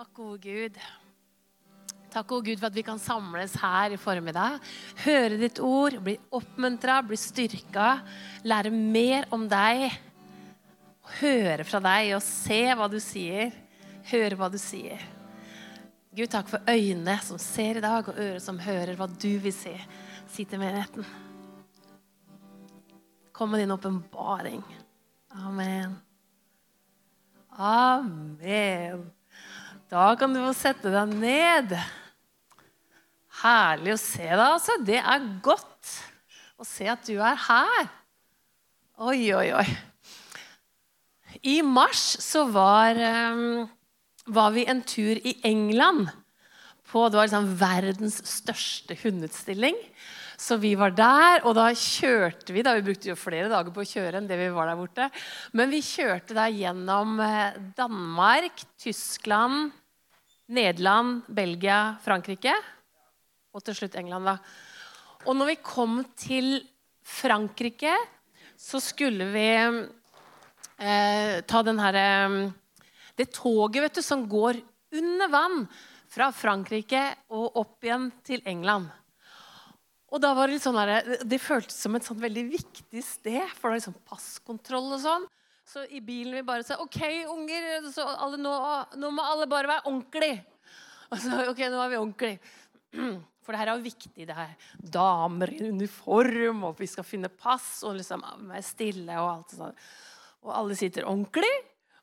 Takk, gode Gud. Takk, gode Gud, for at vi kan samles her i formiddag. Høre ditt ord, bli oppmuntra, bli styrka. Lære mer om deg. Høre fra deg og se hva du sier. Høre hva du sier. Gud, takk for øyne som ser i dag, og ører som hører hva du vil si. Si til menigheten. Kom med din åpenbaring. Amen. Amen. Da kan du få sette deg ned. Herlig å se deg, altså. Det er godt å se at du er her. Oi, oi, oi. I mars så var, um, var vi en tur i England. På, det var liksom verdens største hundeutstilling. Så vi var der, og da kjørte vi da, Vi brukte jo flere dager på å kjøre enn det vi var der borte. Men vi kjørte da gjennom eh, Danmark, Tyskland, Nederland, Belgia, Frankrike. Og til slutt England, da. Og når vi kom til Frankrike, så skulle vi eh, ta den herre eh, Det toget vet du, som går under vann fra Frankrike og opp igjen til England. Og da var Det litt sånn der, det føltes som et veldig viktig sted, for det var liksom passkontroll og sånn. Så i bilen vi bare sa OK, unger, alle, nå, nå, må alle bare være ordentlige. Og så, ok, nå er vi ordentlige. For det her er jo viktig. det her. Damer i uniform, og vi skal finne pass og liksom være stille og alt sånt. Og alle sitter ordentlig.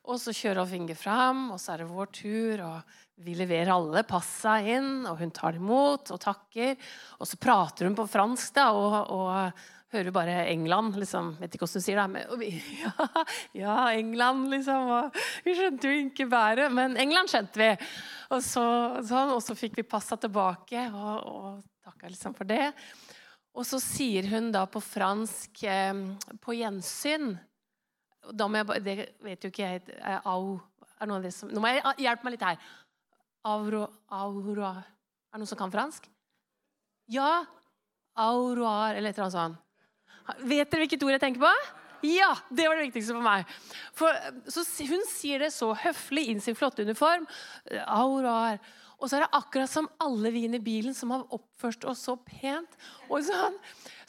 Og så kjører Finger fram, og så er det vår tur. og vi leverer alle passa inn, og hun tar imot og takker. Og så prater hun på fransk, da, og, og hører vi bare England. liksom, Vet ikke hvordan du sier det. Men, vi, ja, ja, England, liksom. Og vi skjønte jo ikke bæret, men England skjønte vi. Og så, sånn, og så fikk vi passa tilbake, og, og takka liksom for det. Og så sier hun da på fransk eh, 'på gjensyn' da må jeg, bare, Det vet jo ikke jeg. Au. Er noe av det som, nå må jeg hjelpe meg litt her. Auro, auro, Er det noen som kan fransk? Ja. Auroar, eller et eller annet sånt. Vet dere hvilket ord jeg tenker på? Ja! Det var det viktigste for meg. For, hun sier det så høflig inn sin flotte uniform. Auroar. Og så er det akkurat som alle vi inne i bilen som har oppført oss så pent. Og sånn,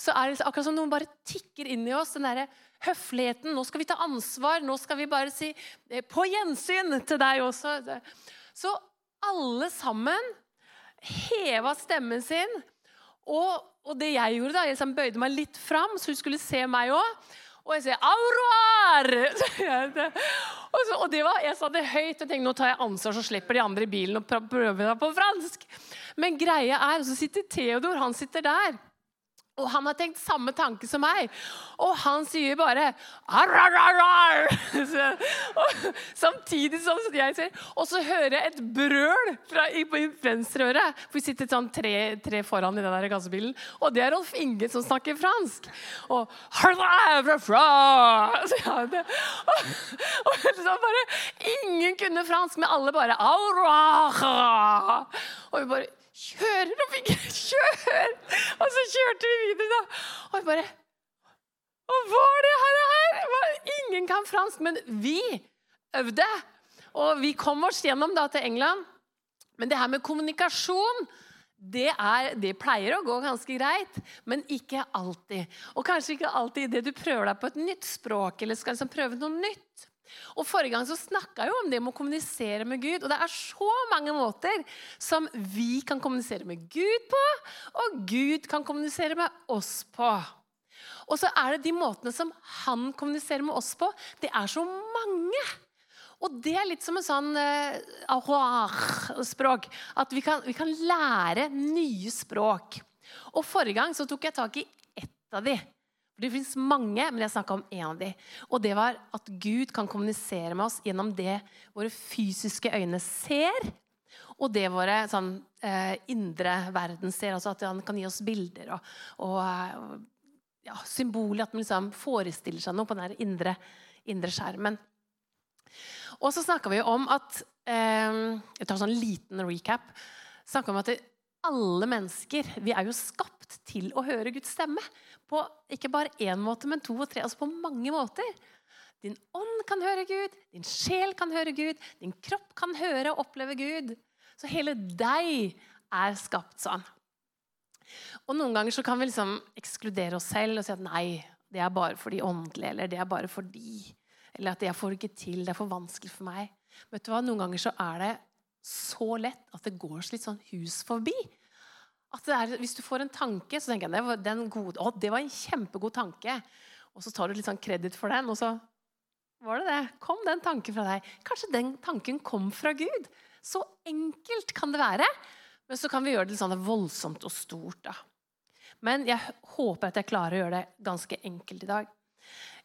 så er det akkurat som noen bare tikker inn i oss. den der høfligheten. Nå skal vi ta ansvar. Nå skal vi bare si eh, 'på gjensyn' til deg også. Så alle sammen heva stemmen sin. Og, og, det jeg gjorde, da, jeg liksom bøyde meg litt fram, så hun skulle se meg òg. Og jeg sier 'Auroar!' og, og det var, jeg sa det høyt. og tenkte nå tar jeg ansvar, så slipper de andre i bilen å prøve det på fransk. Men greia er, så sitter Theodor, han sitter der. Og han har tenkt samme tanke som meg. Og han sier bare arr, arr, arr. Samtidig som jeg sier Og så hører jeg et brøl fra i, i venstre øre. For vi sitter sånn tre, tre, foran i den der kassebilen. Og det er Rolf Inge som snakker fransk. Og, så, ja, det, og, og så bare, Ingen kunne fransk, men alle bare Og vi bare Og fikk kjør! Og så kjørte vi videre, da. Og bare Hva er det her? Ingen kan fransk, men vi øvde. Og vi kom oss gjennom da til England. Men det her med kommunikasjon det, er, det, pleier å gå ganske greit, men ikke alltid. Og kanskje ikke alltid idet du prøver deg på et nytt språk eller skal liksom prøve noe nytt. Og Forrige gang så snakka jeg om det med å kommunisere med Gud. Og det er så mange måter som vi kan kommunisere med Gud på, og Gud kan kommunisere med oss på. Og så er det de måtene som han kommuniserer med oss på. Det er så mange. Og det er litt som en sånn uh, språk. At vi kan, vi kan lære nye språk. Og Forrige gang så tok jeg tak i ett av de. Det fins mange, men jeg snakka om én av dem. Og det var at Gud kan kommunisere med oss gjennom det våre fysiske øyne ser, og det våre sånn, eh, indre verden ser. Altså at han kan gi oss bilder og, og ja, symboler. At man liksom forestiller seg noe på den indre, indre skjermen. Og så snakka vi om at eh, Jeg tar en sånn liten recap. om at alle mennesker vi er jo skapt til å høre Guds stemme. På ikke bare én måte, men to og tre. Altså på mange måter. Din ånd kan høre Gud, din sjel kan høre Gud, din kropp kan høre og oppleve Gud. Så hele deg er skapt sånn. Og Noen ganger så kan vi liksom ekskludere oss selv og si at nei, det er bare for de åndelige, eller det er bare for de. Eller at jeg får ikke til, det er for vanskelig for meg. Vet du hva, Noen ganger så er det så lett at det går litt sånn hus forbi. Er, Hvis du får en tanke, så tenker jeg det var, den gode, å, det var en kjempegod tanke. Og så tar du litt sånn kreditt for den, og så var det det. Kom den tanken fra deg. Kanskje den tanken kom fra Gud. Så enkelt kan det være. Men så kan vi gjøre det litt sånn voldsomt og stort. da. Men jeg håper at jeg klarer å gjøre det ganske enkelt i dag.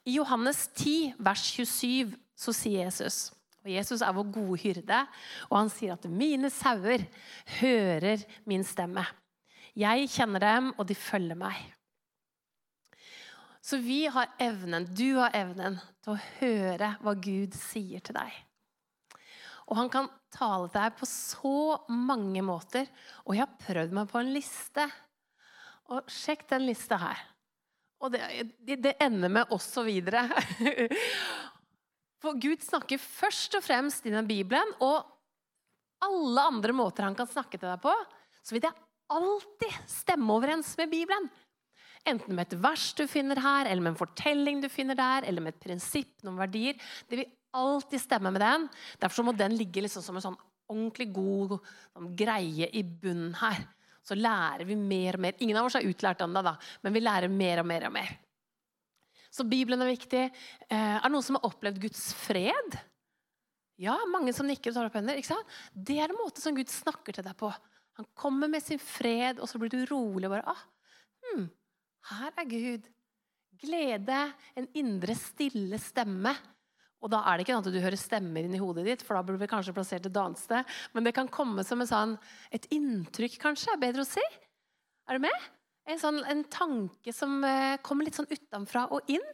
I Johannes 10, vers 27, så sier Jesus og Jesus er vår gode hyrde, og han sier at 'mine sauer hører min stemme'. Jeg kjenner dem, og de følger meg. Så vi har evnen, du har evnen, til å høre hva Gud sier til deg. Og han kan tale til deg på så mange måter. Og jeg har prøvd meg på en liste. Og sjekk den lista her. Og det, det, ender med 'oss 'og videre'. For Gud snakker først og fremst i den Bibelen, og alle andre måter han kan snakke til deg på, så vil det alltid stemme overens med Bibelen. Enten med et vers du finner her, eller med en fortelling du finner der, eller med et prinsipp, noen verdier. Det vil alltid stemme med den. Derfor må den ligge liksom som en sånn ordentlig god sånn greie i bunnen her. Så lærer vi mer og mer. Ingen av oss er utlært ennå, men vi lærer mer og mer og mer. Så Bibelen er viktig. Eh, er det noen som har opplevd Guds fred? Ja, mange som nikker og tar opp hender. Det er en måte som Gud snakker til deg på. Han kommer med sin fred, og så blir du rolig og bare ah, hmm, her er Gud. Glede, en indre, stille stemme. Og da er det ikke sånn at du hører stemmer inni hodet ditt, for da blir du kanskje plassert et annet sted. Men det kan komme som sånn, et inntrykk, kanskje. er bedre å si. Er du med? En, sånn, en tanke som eh, kommer litt sånn utenfra og inn.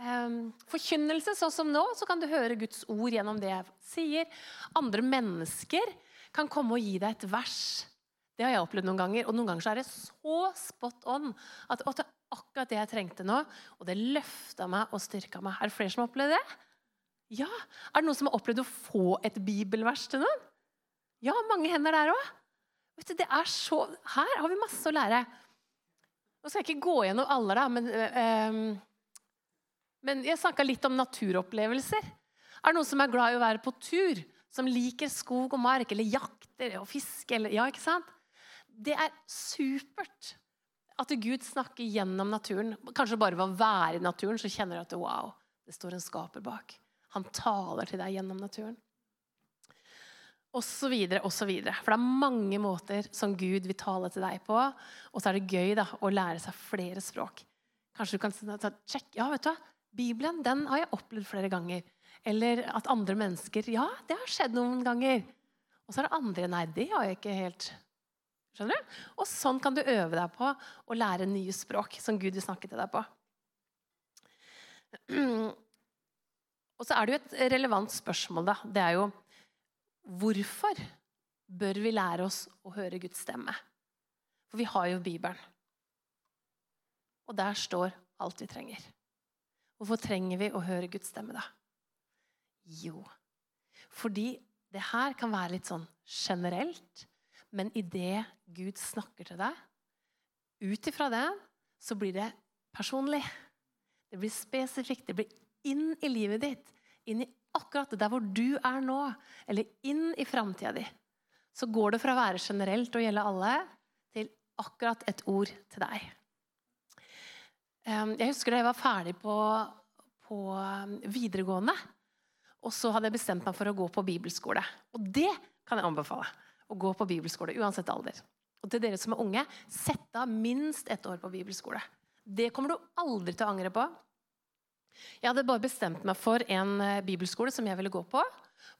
Eh, forkynnelse, sånn som nå, så kan du høre Guds ord gjennom det jeg sier. Andre mennesker kan komme og gi deg et vers det har jeg opplevd noen ganger. Og noen ganger så er det så spot on at, det er akkurat det jeg trengte nå. Og det løfta meg og styrka meg. Er det flere som har opplevd det? Ja. Er det noen som har opplevd å få et bibelvers til noen? Ja, mange hender der òg. Det er så Her har vi masse å lære. Nå skal jeg ikke gå gjennom alle, da, men, øh, men jeg snakka litt om naturopplevelser. Er det noen som er glad i å være på tur? Som liker skog og mark, eller jakter og fiske? Eller, ja, ikke sant? det er supert at Gud snakker gjennom naturen. Kanskje bare ved å være i naturen så kjenner du at wow, det står en skaper bak. Han taler til deg gjennom naturen. Og så videre, og så videre. For det er mange måter som Gud vil tale til deg på. Og så er det gøy da, å lære seg flere språk. Kanskje du kan sjekke ja, vet du hva, Bibelen den har jeg opplevd flere ganger. Eller at andre mennesker Ja, det har skjedd noen ganger. Og så er det andre Nei, det har jeg ikke helt Skjønner du? Og sånn kan du øve deg på å lære nye språk som Gud vil snakke til deg på. Og så er det jo et relevant spørsmål, da. Det er jo hvorfor bør vi lære oss å høre Guds stemme? For vi har jo Bibelen. Og der står alt vi trenger. Hvorfor trenger vi å høre Guds stemme, da? Jo, fordi det her kan være litt sånn generelt. Men idet Gud snakker til deg, ut ifra det, så blir det personlig. Det blir spesifikt. Det blir inn i livet ditt. Inn i akkurat der hvor du er nå. Eller inn i framtida di. Så går det fra å være generelt og gjelde alle, til akkurat et ord til deg. Ehm, jeg husker da jeg var ferdig på, på ehm, videregående. Og så hadde jeg bestemt meg for å gå på bibelskole. Og det kan jeg anbefale å gå på bibelskole, uansett alder. Og til dere som er unge, sett av minst ett år på bibelskole. Det kommer du aldri til å angre på. Jeg hadde bare bestemt meg for en eh, bibelskole som jeg ville gå på.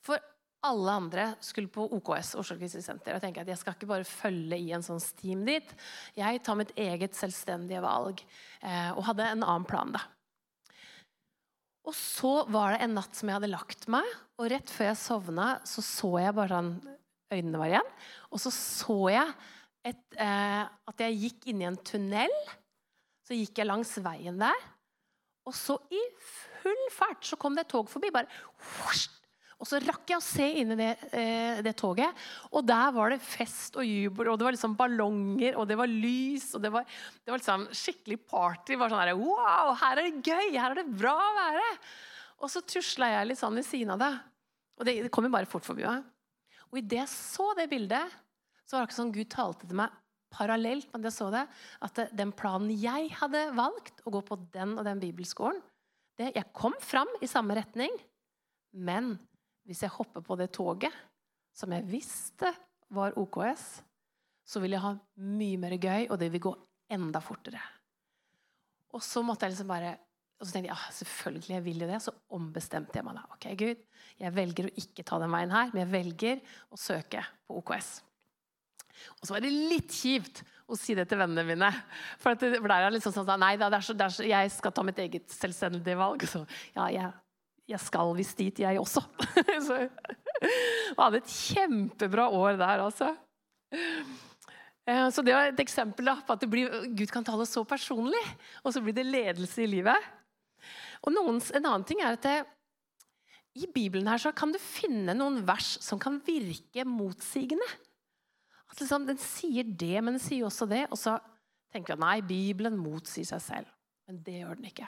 For alle andre skulle på OKS, Oslo Krisesenter. Jeg tenker at jeg skal ikke bare følge i en sånn steam dit. Jeg tar mitt eget selvstendige valg. Eh, og hadde en annen plan, da. Og så var det en natt som jeg hadde lagt meg, og rett før jeg sovna, så så jeg bare sånn øynene var igjen. Og så så jeg et, eh, at jeg gikk inn i en tunnel. Så gikk jeg langs veien der. Og så i full fart så kom det et tog forbi. bare og så rakk jeg å se inn i det, eh, det, toget, og der var det fest og jubel. Og det var liksom ballonger, og det var lys, og det var, det var liksom skikkelig party. Var sånn der, Wow, her er det gøy! Her er det bra å være! Og så tusla jeg litt sånn ved siden av det. Og det, det kom jo bare fort forbi meg. Og idet jeg så det bildet, så var det ikke sånn Gud talte til meg parallelt med det jeg så det, at den planen jeg hadde valgt, å gå på den og den bibelskolen det, Jeg kom fram i samme retning, men hvis jeg hopper på det toget som jeg visste var OKS, så vil jeg ha mye mer gøy, og det vil gå enda fortere. Og så måtte jeg liksom bare og så tenkte jeg ja, selvfølgelig jeg vil jo det. Så ombestemte jeg meg da. Ok, Gud, jeg velger å ikke ta den veien her, men jeg velger å søke på OKS. Og så var det litt kjipt å si det til vennene mine. For, det, for der er det liksom sånn Nei da, så, så, jeg skal ta mitt eget selvstendige valg. Så ja, jeg jeg skal visst dit, jeg også. så jeg hadde et kjempebra år der, altså. Eh, så det var et eksempel da, på at blir, Gud kan tale så personlig, og så blir det ledelse i livet. Og noens, En annen ting er at det, i Bibelen her så kan du finne noen vers som kan virke motsigende. At liksom, Den sier det, men den sier også det. Og så tenker at nei, Bibelen motsier seg selv. Men det gjør den ikke.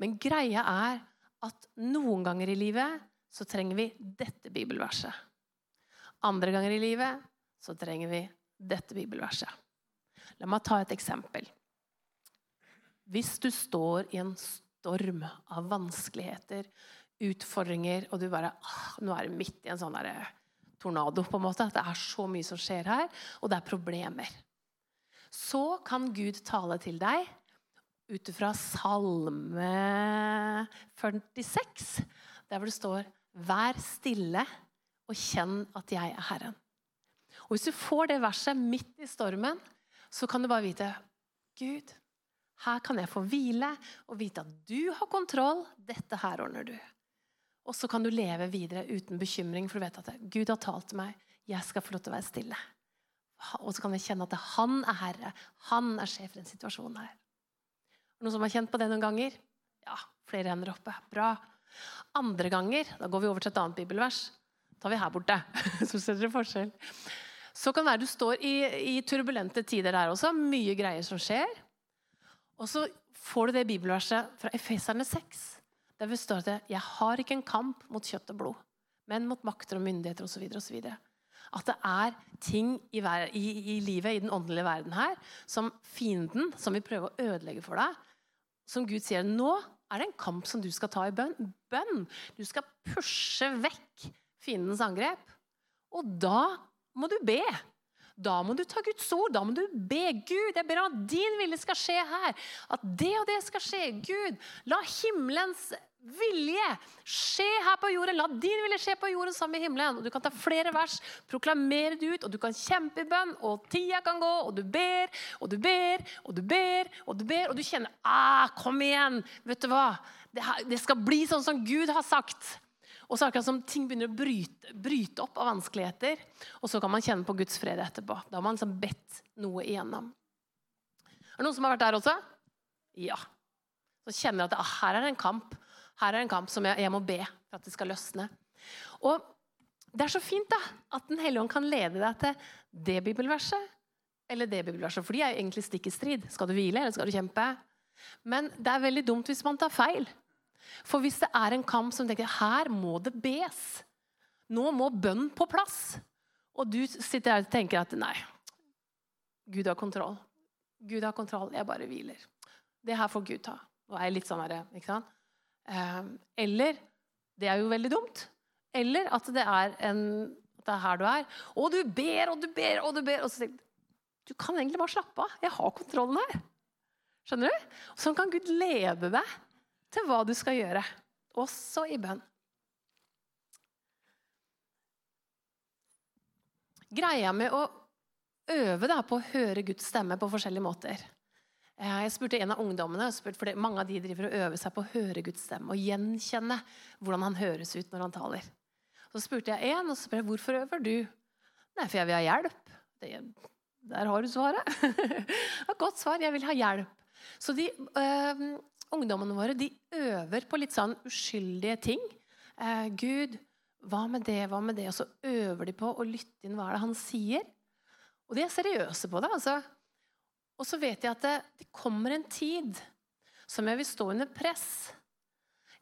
Men greia er at noen ganger i livet så trenger vi dette bibelverset. Andre ganger i livet så trenger vi dette bibelverset. La meg ta et eksempel. Hvis du står i en storm av vanskeligheter, utfordringer, og du bare ah, Nå er du midt i en sånn der tornado, på en måte. Det er så mye som skjer her, og det er problemer. Så kan Gud tale til deg ut fra Salme 46, der hvor det står 'Vær stille og kjenn at jeg er Herren'. Og Hvis du får det verset midt i stormen, så kan du bare vite Gud, her kan jeg få hvile og vite at du har kontroll. Dette her ordner du. Og så kan du leve videre uten bekymring, for du vet at Gud har talt til meg. Jeg skal få lov til å være stille. Og så kan jeg kjenne at han er herre. Han er sjef i den situasjonen her. Noen som har kjent på det noen ganger? Ja, flere hender oppe. Bra. Andre ganger, da går vi over til et annet bibelvers. Da tar vi her borte. Så ser dere forskjell. Så kan det være du står i, i turbulente tider der også. Mye greier som skjer. Og så får du det bibelverset fra Efeserne 6. Der det står at 'jeg har ikke en kamp mot kjøtt og blod', men mot makter og myndigheter osv. osv. At det er ting i, i, i, livet, i den åndelige verden her, som fienden, som vil prøve å ødelegge for deg, som Gud sier nå er det en kamp som du skal ta i bønn. Du skal pushe vekk fiendens angrep. Og da må du be. Da må du ta Guds ord. Da må du be Gud. Jeg ber om at din vilje skal skje her. At det og det skal skje. Gud, la himmelens vilje skje her på jorden. La din vilje skje på jorden sammen i himmelen. Og Du kan ta flere vers, proklamere det ut, og du kan kjempe i bønn. Og tida kan gå, og du ber og du ber og du ber, og du ber, og du kjenner ah, Kom igjen! Vet du hva? Det, det skal bli sånn som Gud har sagt. Og så akkurat som ting begynner å bryte, bryte, opp av vanskeligheter. Og så kan man kjenne på Guds fred etterpå. Da har man liksom bedt noe igjennom. Er det noen som har vært der også? Ja. Så kjenner at ah, her er det en kamp. Her er en kamp som jeg, jeg må be for at det skal løsne. Og det er så fint da, at Den hellige ånd kan lede deg til det bibelverset eller det bibelverset. For de er jo egentlig stikk i strid. Skal du hvile, eller skal du kjempe? Men det er veldig dumt hvis man tar feil. For hvis det er en kamp som tenker her må det bes, nå må bønn på plass, og du sitter her og tenker at nei, Gud har kontroll. Gud har kontroll, jeg bare hviler. Det her får Gud ta. Nå er jeg litt sånn her, ikke sant? Ehm, eller Det er jo veldig dumt. Eller at det er, en, at det er her du er. Og du ber og du ber og du ber. Og så tenker du du kan egentlig bare slappe av. Jeg har kontrollen her. Skjønner du? Sånn kan Gud lede deg til hva du skal gjøre. Også i bønn. Greia med å øve deg på å høre Guds stemme på forskjellige måter jeg spurte en av ungdommene, for mange av de driver og øver seg på å høre Guds stemme og gjenkjenne hvordan han høres ut når han taler. Så spurte jeg en, og så spurte jeg hvorfor øver du? Nei, for jeg vil ha hjelp. Det, der har du svaret. Et godt svar. Jeg vil ha hjelp. Så de øh, ungdommene våre de øver på litt sånn uskyldige ting. Eh, Gud, hva med det, hva med det? Og så øver de på å lytte inn hva er det han sier. Og de er seriøse på det. altså. Og så vet jeg at det, det kommer en tid som jeg vil stå under press.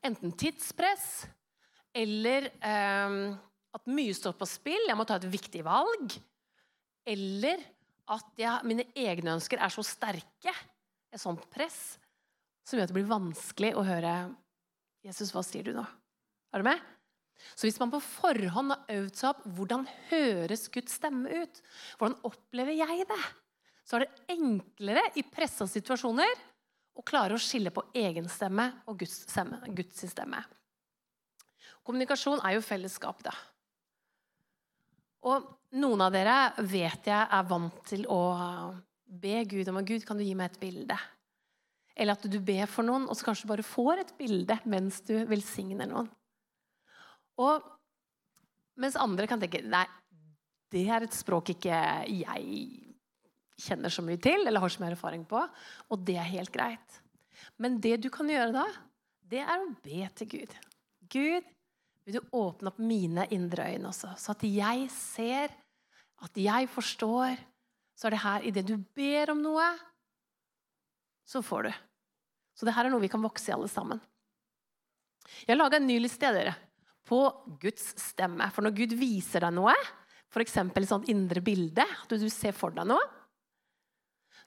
Enten tidspress eller eh, at mye står på spill. Jeg må ta et viktig valg. Eller at jeg, mine egne ønsker er så sterke, et sånt press, som gjør at det blir vanskelig å høre Jesus, hva sier du nå? Er du med? Så hvis man på forhånd har øvd seg opp hvordan høres Guds stemme ut, hvordan opplever jeg det, så er det enklere i pressa situasjoner å klare å skille på egen stemme og Guds stemme. Guds stemme. Kommunikasjon er jo fellesskap, da. Og noen av dere vet jeg er vant til å be Gud om Gud, kan du gi meg et bilde? Eller at du ber for noen, og så kanskje du bare får et bilde mens du velsigner noen. Og mens andre kan tenke nei, det er et språk ikke jeg kjenner så mye til eller har så mye erfaring på, og det er helt greit. Men det du kan gjøre da, det er å be til Gud. Gud, vil du åpne opp mine indre øyne også, så at jeg ser, at jeg forstår. Så er det her idet du ber om noe, så får du. Så det her er noe vi kan vokse i, alle sammen. Jeg har laga en ny liste dere, på Guds stemme. For når Gud viser deg noe, f.eks. et sånt indre bilde, at du ser for deg noe,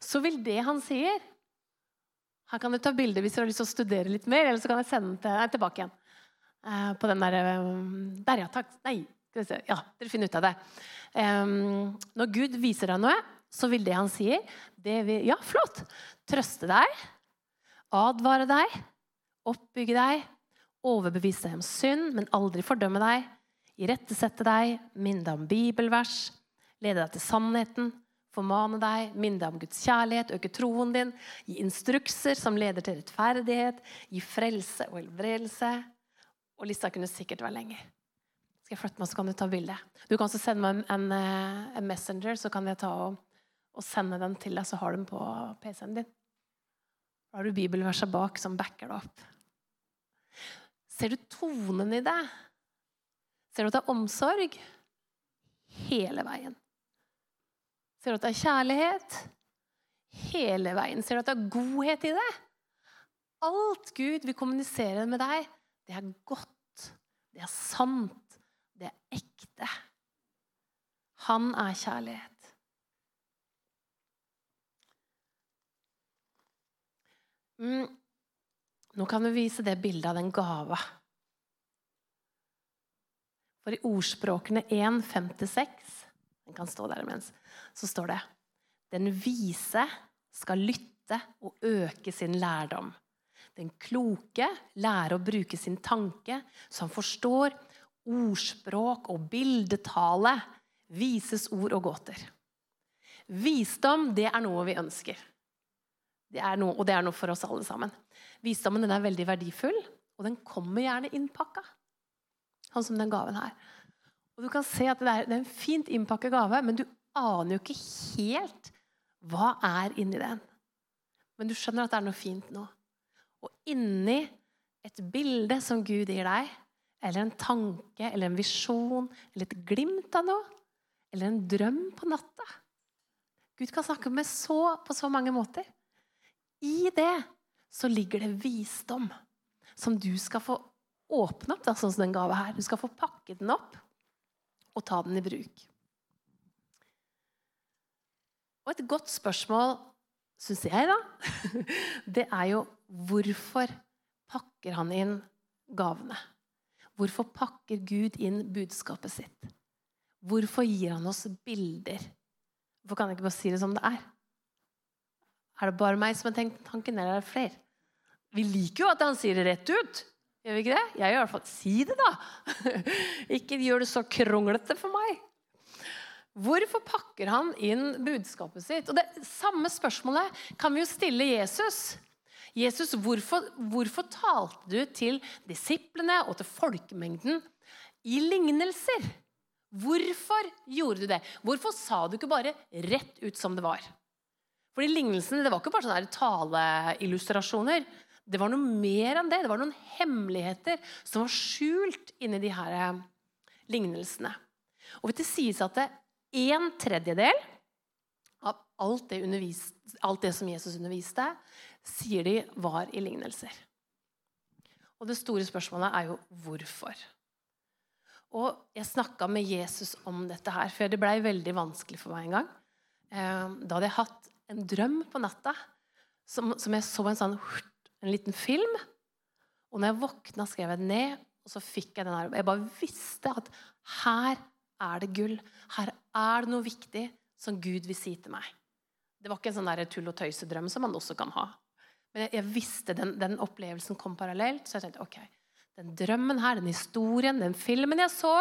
så vil det han sier Her kan du ta bilde hvis du har lyst til å studere litt mer, eller så kan jeg sende den til, tilbake igjen. Uh, på den der eh, Der, ja. Takk. Nei. Ja, dere finner ut av det. Um, når Gud viser deg noe, så vil det han sier, det vil Ja, flott! Trøste deg, advare deg, oppbygge deg, overbevise deg om synd, men aldri fordømme deg, irettesette deg, minne deg om bibelvers, lede deg til sannheten, formane deg, minne deg om Guds kjærlighet, øke troen din, gi instrukser som leder til rettferdighet, gi frelse og helbredelse og lista kunne sikkert være lenger. Skal jeg flytte meg, så kan du ta bilde. Du kan også sende meg en, en, eh, en messenger, så kan jeg ta og, og, sende den til deg, så har du den på PC-en din. Da har du bibelverset bak som backer det opp. Ser du tonen i det? Ser du at det er omsorg? Hele veien. Ser du at det er kjærlighet? Hele veien. Ser du at det er godhet i det? Alt Gud vil kommunisere med deg, det er godt, det er sant, det er ekte. Han er kjærlighet. Mm. Nå kan vi vise det bildet av den gave. For i ordspråkene 1.56 Den kan stå der imens. Så står det Den vise skal lytte og øke sin lærdom. Den kloke lærer å bruke sin tanke, så han forstår ordspråk og bildetale, vises ord og gåter. Visdom, det er noe vi ønsker. Det noe, og det er noe for oss alle sammen. Visdommen er veldig verdifull, og den kommer gjerne innpakka. Sånn som den gaven her. Og du kan se at det er, det er en fint innpakket gave, men du aner jo ikke helt hva er inni den. Men du skjønner at det er noe fint nå. Og inni et bilde som Gud gir deg, eller en tanke eller en visjon eller et glimt av noe, eller en drøm på natta Gud kan snakke med så, på så mange måter. I det så ligger det visdom som du skal få åpne opp, da, sånn som den gave her. Du skal få pakke den opp og ta den i bruk. Og et godt spørsmål syns jeg, da, det er jo hvorfor pakker han inn gavene? Hvorfor pakker Gud inn budskapet sitt? Hvorfor gir han oss bilder? Hvorfor kan jeg ikke bare si det som det er? Er det bare meg som har tenkt tanken, eller er det flere? Vi liker jo at han sier det rett ut. Gjør vi ikke det? Jeg gjør i hvert fall Si det, da! ikke gjør det så kronglete for meg. Hvorfor pakker han inn budskapet sitt? Og Det samme spørsmålet kan vi jo stille Jesus. Jesus, hvorfor, hvorfor talte du til disiplene og til folkemengden i lignelser? Hvorfor gjorde du det? Hvorfor sa du ikke bare rett ut som det var? Fordi Lignelsene det var ikke bare sånne taleillustrasjoner. Det var noe mer enn det. Det var noen hemmeligheter som var skjult inni de her eh, lignelsene. Og det sies at det en tredjedel av alt det, alt det som Jesus underviste, sier de var i lignelser. Og det store spørsmålet er jo hvorfor. Og jeg snakka med Jesus om dette her, for det blei veldig vanskelig for meg en gang. Eh, da hadde jeg hatt en drøm på natta som, som jeg så en sånn en liten film. Og når jeg våkna, skrev jeg det ned, og så fikk jeg den her. Jeg bare visste at her er det gull. Her er det noe viktig som Gud vil si til meg. Det var ikke en sånn der tull og tøysedrøm som man også kan ha. Men jeg, jeg visste den, den, opplevelsen kom parallelt, så jeg tenkte ok, den drømmen her, den historien, den filmen jeg så,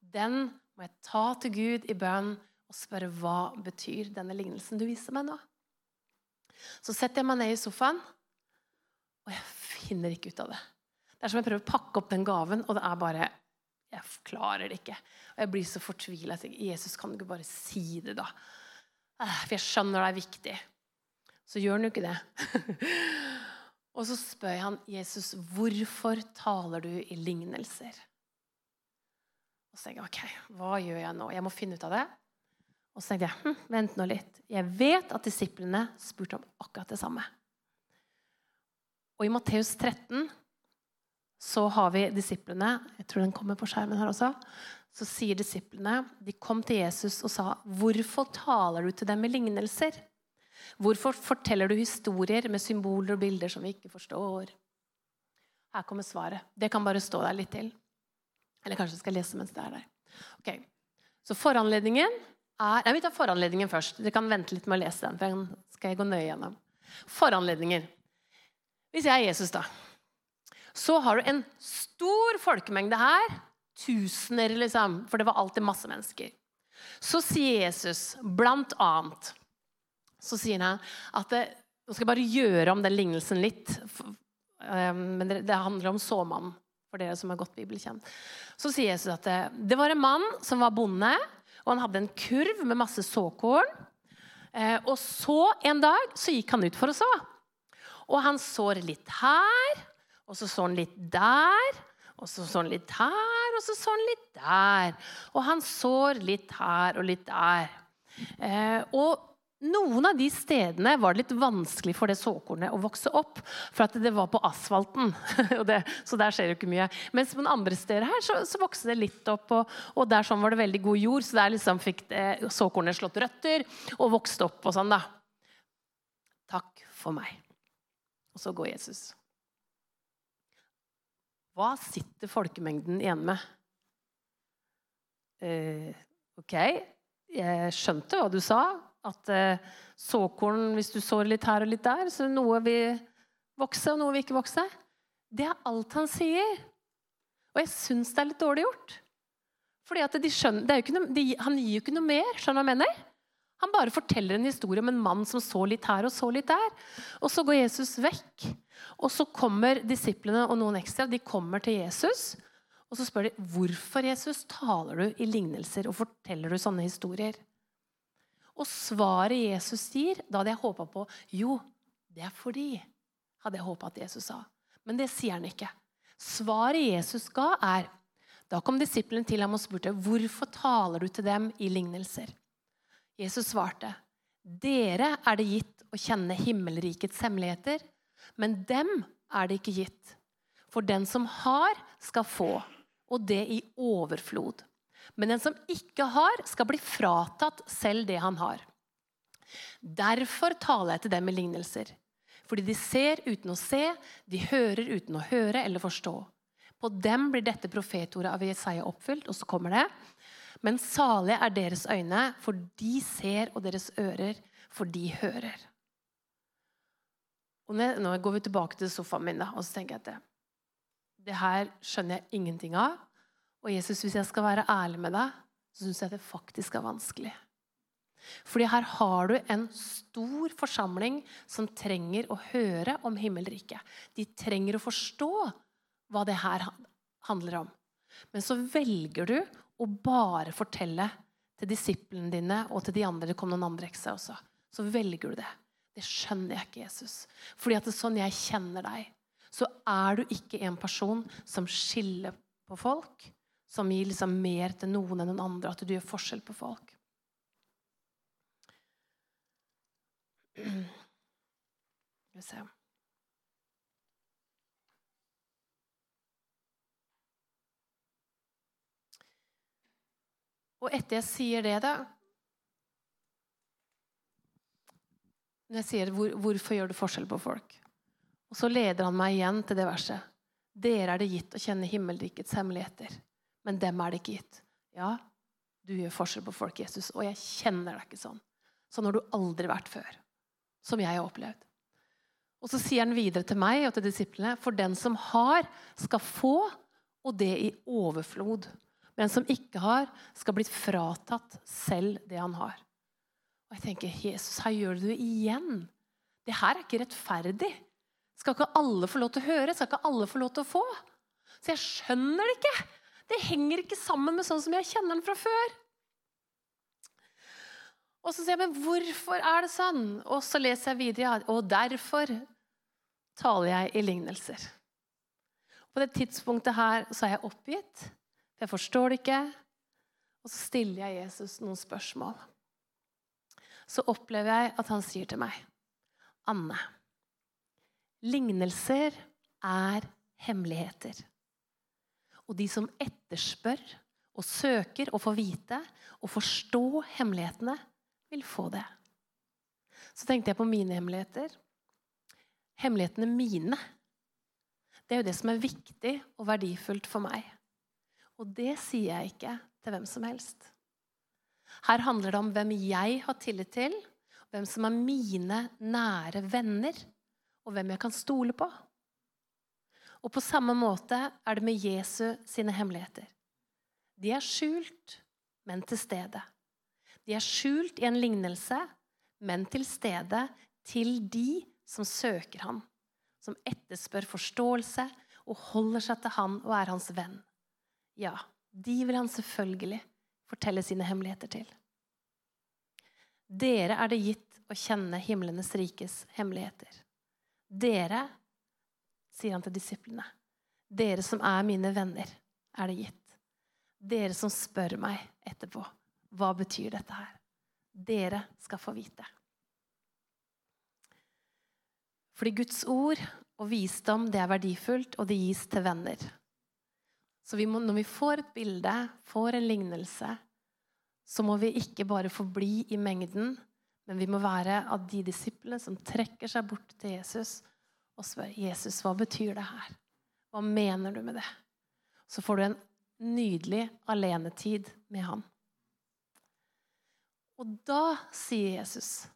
den må jeg ta til Gud i bønn og spørre hva betyr denne lignelsen du viser meg nå. Så setter jeg meg ned i sofaen, og jeg finner ikke ut av det. Det er som jeg prøver å pakke opp den gaven, og det er bare Jeg klarer det ikke. Og jeg blir så fortvila. Jesus, kan du ikke bare si det, da? Ah, for jeg skjønner det er viktig. Så gjør han jo ikke det. og så spør jeg han, Jesus, hvorfor taler du i lignelser? Og så tenker jeg, ok, hva gjør jeg nå? Jeg må finne ut av det. Og så tenkte jeg, hm, vent nå litt. Jeg vet at disiplene spurte om akkurat det samme. Og i Matteus 13 så har vi disiplene Jeg tror den kommer på skjermen her også. Så sier disiplene De kom til Jesus og sa, 'Hvorfor taler du til dem med lignelser?' Hvorfor forteller du historier med symboler og bilder som vi ikke forstår? Her kommer svaret. Det kan bare stå der litt til. Eller kanskje jeg skal lese mens det er der. Ok, Så foranledningen er Nei, Vi tar foranledningen først. Dere kan vente litt med å lese den. for den skal jeg gå nøye gjennom. Foranledningen. Hvis jeg er Jesus, da, så har du en stor folkemengde her. Tusener, liksom. For det var alltid masse mennesker. Så sier Jesus blant annet Så sier han at det, Nå skal jeg bare gjøre om den lignelsen litt. Eh, men det handler om såmannen, for dere som har gått bibelkjent. Så sier Jesus at det, det var en mann som var bonde, og han hadde en kurv med masse såkorn. Eh, og så en dag så gikk han ut for å så. Og han sår litt her, og så sår han litt der. Og så sår han litt her, og så sår han litt der. Og han sår litt her og litt der. Eh, og noen av de stedene var det litt vanskelig for det såkornet å vokse opp, for at det var på asfalten. det, så der skjer jo ikke mye. Mens på andre steder her så, så vokste det litt opp, og, og, der sånn var det veldig god jord, så der liksom fikk det, såkornet slått røtter og vokste opp og sånn, da. Takk for meg. Og så går Jesus. Hva sitter folkemengden igjen med? Eh, ok, jeg skjønte hva du sa at eh, såkorn, hvis du sår litt her og litt der, så noe vil vokse, og noe vil ikke vokse. Det er alt han sier. Og jeg syns det er litt dårlig gjort. Fordi de de, Han gir jo ikke noe mer. skjønner du hva jeg mener? Han bare forteller en historie om en mann som så litt her og så litt der. Og så går Jesus vekk. Og så kommer disiplene og noen ekstra de kommer til Jesus. Og så spør de hvorfor Jesus taler du i lignelser og forteller du sånne historier. Og svaret Jesus sier, da hadde jeg håpa på Jo, det er fordi hadde jeg håpa at Jesus sa. Men det sier han ikke. Svaret Jesus ga, er Da kom disiplene til ham og spurte hvorfor taler du til dem i lignelser. Jesus svarte, dere er det gitt å kjenne himmelrikets hemmeligheter, men dem er det ikke gitt. For den som har, skal få, og det i overflod. Men den som ikke har, skal bli fratatt selv det han har. Derfor taler jeg til dem i lignelser. Fordi de ser uten å se, de hører uten å høre eller forstå. På dem blir dette profetordet av Jesaja oppfylt. Og så kommer det. Men salige er deres øyne, for de ser, og deres ører, for de hører. Og nå går vi tilbake til sofaen min, da, og så tenker jeg at det, det her skjønner jeg ingenting av. Og Jesus, hvis jeg skal være ærlig med deg, så syns jeg det faktisk er vanskelig. Fordi her har du en stor forsamling som trenger å høre om himmelriket. De trenger å forstå hva det her handler om. Men så velger du å bare fortelle til disiplene dine og til de andre. Det kom noen andre ekser også. Så velger du det. Det skjønner jeg ikke, Jesus. Fordi at det er sånn jeg kjenner deg. så er du ikke en person som skiller på folk, som gir liksom mer til noen enn den andre, at du gjør forskjell på folk. Skal vi se Og etter jeg sier det, da Når jeg sier hvor, 'Hvorfor gjør du forskjell på folk?' Og så leder han meg igjen til det verset. Dere er det gitt å kjenne himmelrikets hemmeligheter, men dem er det ikke gitt. Ja, du gjør forskjell på folk, Jesus, og jeg kjenner deg ikke sånn. Sånn har du aldri vært før. Som jeg har opplevd. Og så sier han videre til meg og til disiplene, for den som har, skal få, og det i overflod. Men som ikke har, skal bli fratatt selv det han har. Og jeg tenker, Jesus, her gjør du det igjen. Det her er ikke rettferdig. Skal ikke alle få lov til å høre? Skal ikke alle få lov til å få? Så jeg skjønner det ikke. Det henger ikke sammen med sånn som jeg kjenner den fra før. Og så sier jeg, men hvorfor er det sånn? Og så leser jeg videre, og derfor taler jeg i lignelser. På det tidspunktet her så er jeg oppgitt, jeg forstår det ikke. Og så stiller jeg Jesus noen spørsmål så opplever jeg at han sier til meg, Anne, lignelser er hemmeligheter. Og de som etterspør og søker å få vite og forstå hemmelighetene, vil få det. Så tenkte jeg på mine hemmeligheter. Hemmelighetene mine. Det er jo det som er viktig og verdifullt for meg. Og det sier jeg ikke til hvem som helst. Her handler det om hvem jeg har tillit til, hvem som er mine nære venner, og hvem jeg kan stole på. Og på samme måte er det med Jesu sine hemmeligheter. De er skjult, men til stede. De er skjult i en lignelse, men til stede til de som søker ham, som etterspør forståelse og holder seg til han og er hans venn. Ja, de vil han selvfølgelig fortelle sine hemmeligheter til. Dere er det gitt å kjenne himlenes rikes hemmeligheter. Dere, sier han til disiplene, dere som er mine venner, er det gitt. Dere som spør meg etterpå, hva betyr dette her? Dere skal få vite. Fordi Guds ord og visdom det er verdifullt, og det gis til venner. Så vi må, når vi får et bilde, får en lignelse, så må vi ikke bare forbli i mengden, men vi må være av de disiplene som trekker seg bort til Jesus og spør Jesus, hva betyr det her? Hva mener du med det? Så får du en nydelig alenetid med han. Og da sier Jesus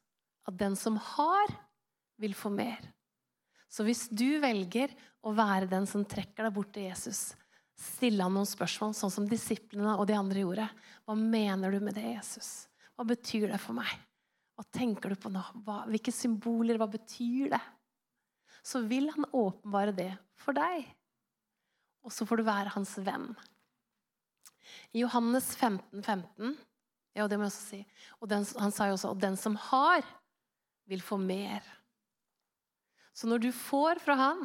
at den som har, vil få mer. Så hvis du velger å være den som trekker deg bort til Jesus, stille han noen spørsmål, sånn som disiplene og de andre gjorde. Hva mener du med det, Jesus? Hva betyr det for meg? Hva tenker du på nå? Hva, hvilke symboler? Hva betyr det? Så vil han åpenbare det for deg. Og så får du være hans venn. I Johannes 15, 15 ja, det må jeg også si. Og den, han sa jo også at den som har, vil få mer. Så når du får fra han,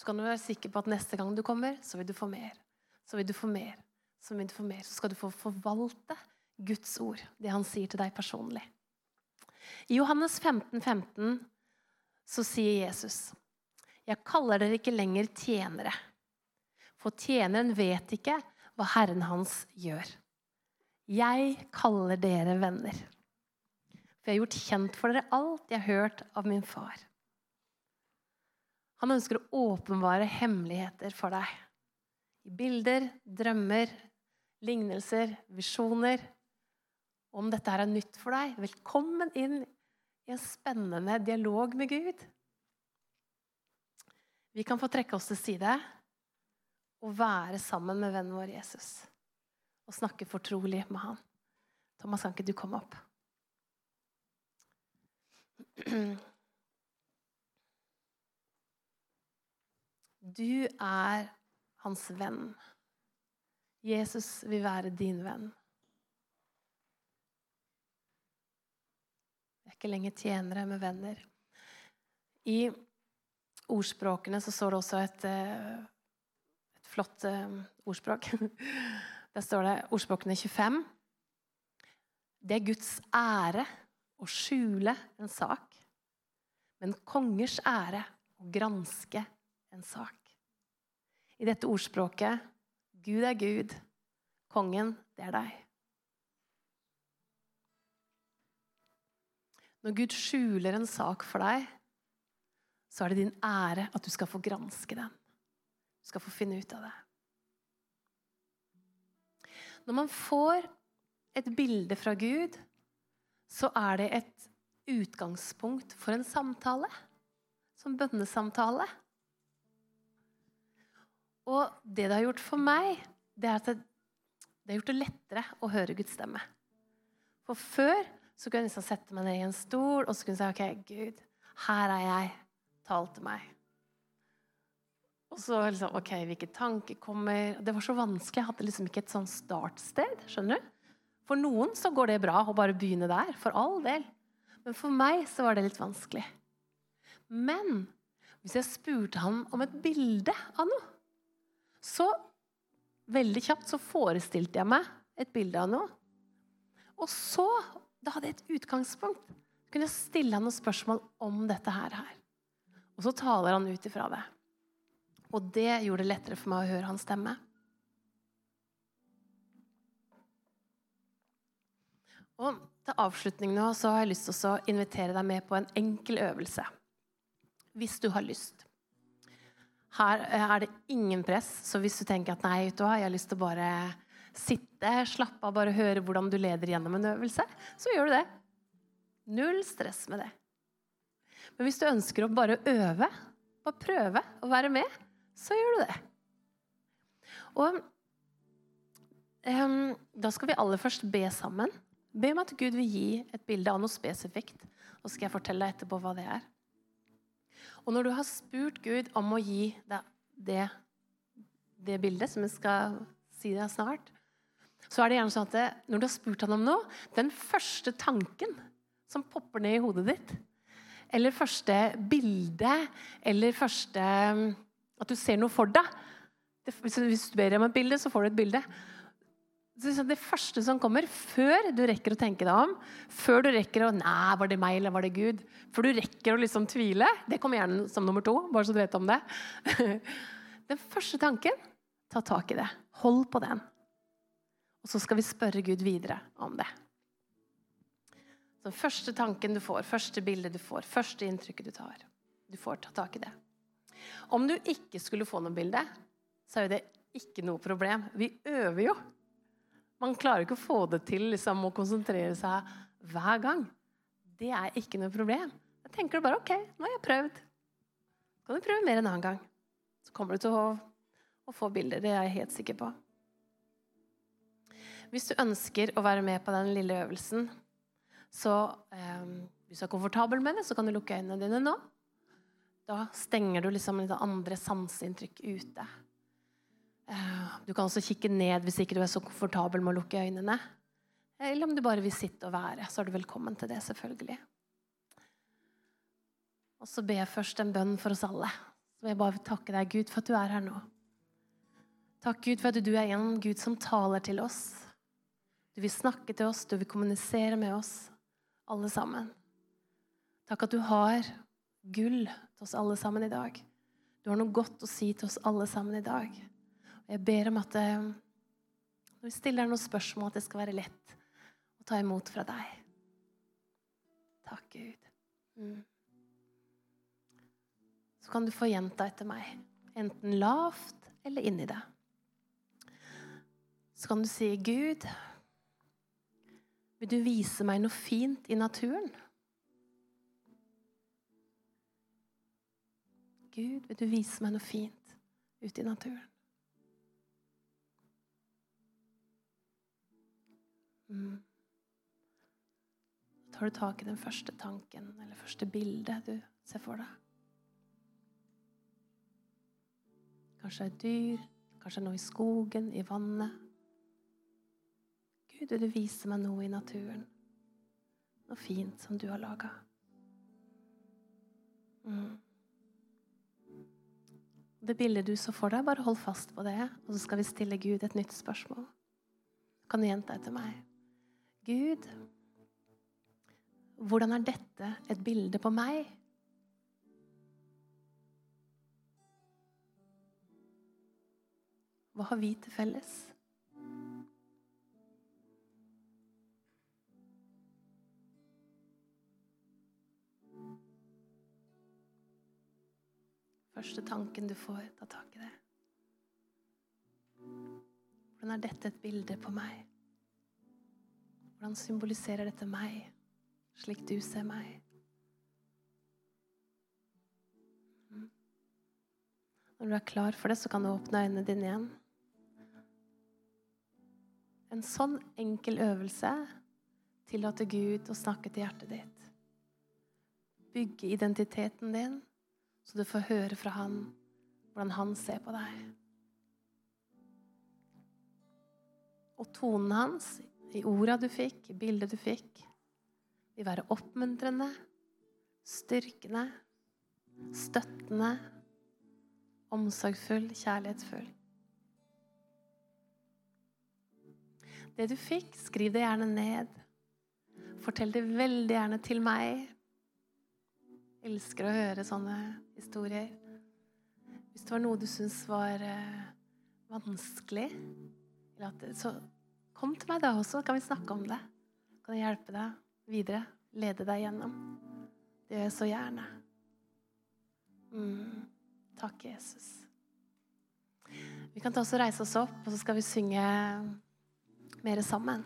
så kan du være sikker på at neste gang du kommer, så vil du få mer. Så vil du få mer. Så vil du få mer. Så skal du få forvalte Guds ord, det han sier til deg personlig. I Johannes 15, 15 så sier Jesus, 'Jeg kaller dere ikke lenger tjenere', for tjeneren vet ikke hva Herren hans gjør. Jeg kaller dere venner, for jeg har gjort kjent for dere alt jeg har hørt av min far. Han ønsker å åpenbare hemmeligheter for deg. I bilder, drømmer, lignelser, visjoner. Om dette her er nytt for deg, velkommen inn i en spennende dialog med Gud. Vi kan få trekke oss til side og være sammen med vennen vår Jesus. Og snakke fortrolig med han. Thomas, kan ikke du komme opp? Du er hans venn. Jesus vil være din venn. Vi er ikke lenger tjenere med venner. I ordspråkene så står det også et, eh, et flott eh, ordspråk. Der står det ordspråkene 25. Det er Guds ære å skjule en sak, men kongers ære å granske en sak. I dette ordspråket Gud er Gud, kongen, det er deg. Når Gud skjuler en sak for deg, så er det din ære at du skal få granske den. Du skal få finne ut av det. Når man får et bilde fra Gud, så er det et utgangspunkt for en samtale. Som bønnesamtale. Og det det har gjort for meg, det er at det, har gjort det lettere å høre Guds stemme. For før så kunne jeg liksom sette meg ned i en stol og så kunne jeg si OK, Gud, her er jeg. Tal til meg. Og så liksom, ok, Hvilke tanker kommer Det var så vanskelig. Jeg hadde liksom ikke et sånn startsted. skjønner du? For noen så går det bra å bare begynne der. For all del. Men for meg så var det litt vanskelig. Men hvis jeg spurte han om et bilde av noe, så veldig kjapt så forestilte jeg meg et bilde av noe. Og så, da hadde jeg et utgangspunkt. Kunne jeg stille han noen spørsmål om dette her. Og så taler han ut ifra det. Og det gjorde det lettere for meg å høre hans stemme. Og Til avslutning nå så har jeg lyst til å invitere deg med på en enkel øvelse. Hvis du har lyst. Her er det ingen press, så hvis du tenker at nei, du jeg har lyst til å bare sitte, slappe av, bare høre hvordan du leder gjennom en øvelse, så gjør du det. Null stress med det. Men hvis du ønsker å bare øve, bare prøve å være med, så gjør du det. Og um, da skal vi aller først be sammen. Be om at Gud vil gi et bilde av noe spesifikt. Og så skal jeg fortelle deg etterpå hva det er. Og når du har spurt Gud om å gi deg det, det bildet, som jeg skal si deg snart, så er det gjerne sånn at det, når du har spurt han om noe, den første tanken som popper ned i hodet ditt, eller første bilde, eller første At du ser noe for deg. Hvis du ber om et bilde, så får du et bilde. Det første som kommer, før du rekker å tenke deg om, før du rekker å Nei, var det meg, eller var det Gud? Før du rekker å liksom tvile. Det kommer gjerne som nummer to, bare så du vet om det. Den første tanken, ta tak i det. Hold på den. Og så skal vi spørre Gud videre om det. Så første tanken du får, første bildet du får, første inntrykket du tar. Du får ta tak i det. Om du ikke skulle få noe bilde, så er jo det ikke noe problem. Vi øver jo. Man klarer ikke å få det til liksom, å konsentrere seg hver gang. Det er ikke noe problem. Da tenker du bare OK, nå har jeg prøvd. Så kan du prøve mer en annen gang. Så kommer du til å, å få bilder. Det er jeg helt sikker på. Hvis du ønsker å være med på den lille øvelsen, så eh, hvis du er komfortabel med det, så kan du lukke øynene dine nå. Da stenger du liksom litt andre sanseinntrykk ute. Eh, du kan også kikke ned hvis ikke du er så komfortabel med å lukke øynene. Eller om du bare vil sitte og være, så er du velkommen til det, selvfølgelig. Og så ber jeg først en bønn for oss alle. Så vil jeg bare takke deg, Gud, for at du er her nå. Takk, Gud, for at du er en Gud som taler til oss. Du vil snakke til oss, du vil kommunisere med oss, alle sammen. Takk at du har gull til oss alle sammen i dag. Du har noe godt å si til oss alle sammen i dag. Jeg ber om at eh, når vi stiller noen spørsmål, at det skal være lett å ta imot fra deg. Takk, Gud. Mm. Så kan du få gjenta etter meg, enten lavt eller inni deg. Så kan du si, Gud, vil du vise meg noe fint i naturen? Gud, vil du vise meg noe fint ute i naturen? Mm. tar du tak i den første tanken eller første bildet du ser for deg. Kanskje et dyr, kanskje noe i skogen, i vannet. Gud, du vise meg noe i naturen? Noe fint som du har laga? Mm. Det bildet du så for deg, bare hold fast på det, og så skal vi stille Gud et nytt spørsmål. Kan du gjenta etter meg? Gud, hvordan er dette et bilde på meg? Hva har vi til felles? Første tanken du får, ta tak i det. Hvordan er dette et bilde på meg? Hvordan symboliserer dette meg, slik du ser meg? Mm. Når du er klar for det, så kan du åpne øynene dine igjen. En sånn enkel øvelse tillater Gud å snakke til hjertet ditt. Bygge identiteten din så du får høre fra han hvordan han ser på deg. Og tonen hans, i orda du fikk, i bildet du fikk, vil være oppmuntrende, styrkende, støttende, omsorgsfull, kjærlighetsfull. Det du fikk, skriv det gjerne ned. Fortell det veldig gjerne til meg Jeg elsker å høre sånne historier. Hvis det var noe du syntes var vanskelig, vanskelig, at, så kom til meg da også, kan vi snakke om det. Kan jeg hjelpe deg videre? Lede deg gjennom. Det gjør jeg så gjerne. Mm. Takk, Jesus. Vi kan ta oss og reise oss opp, og så skal vi synge mer sammen.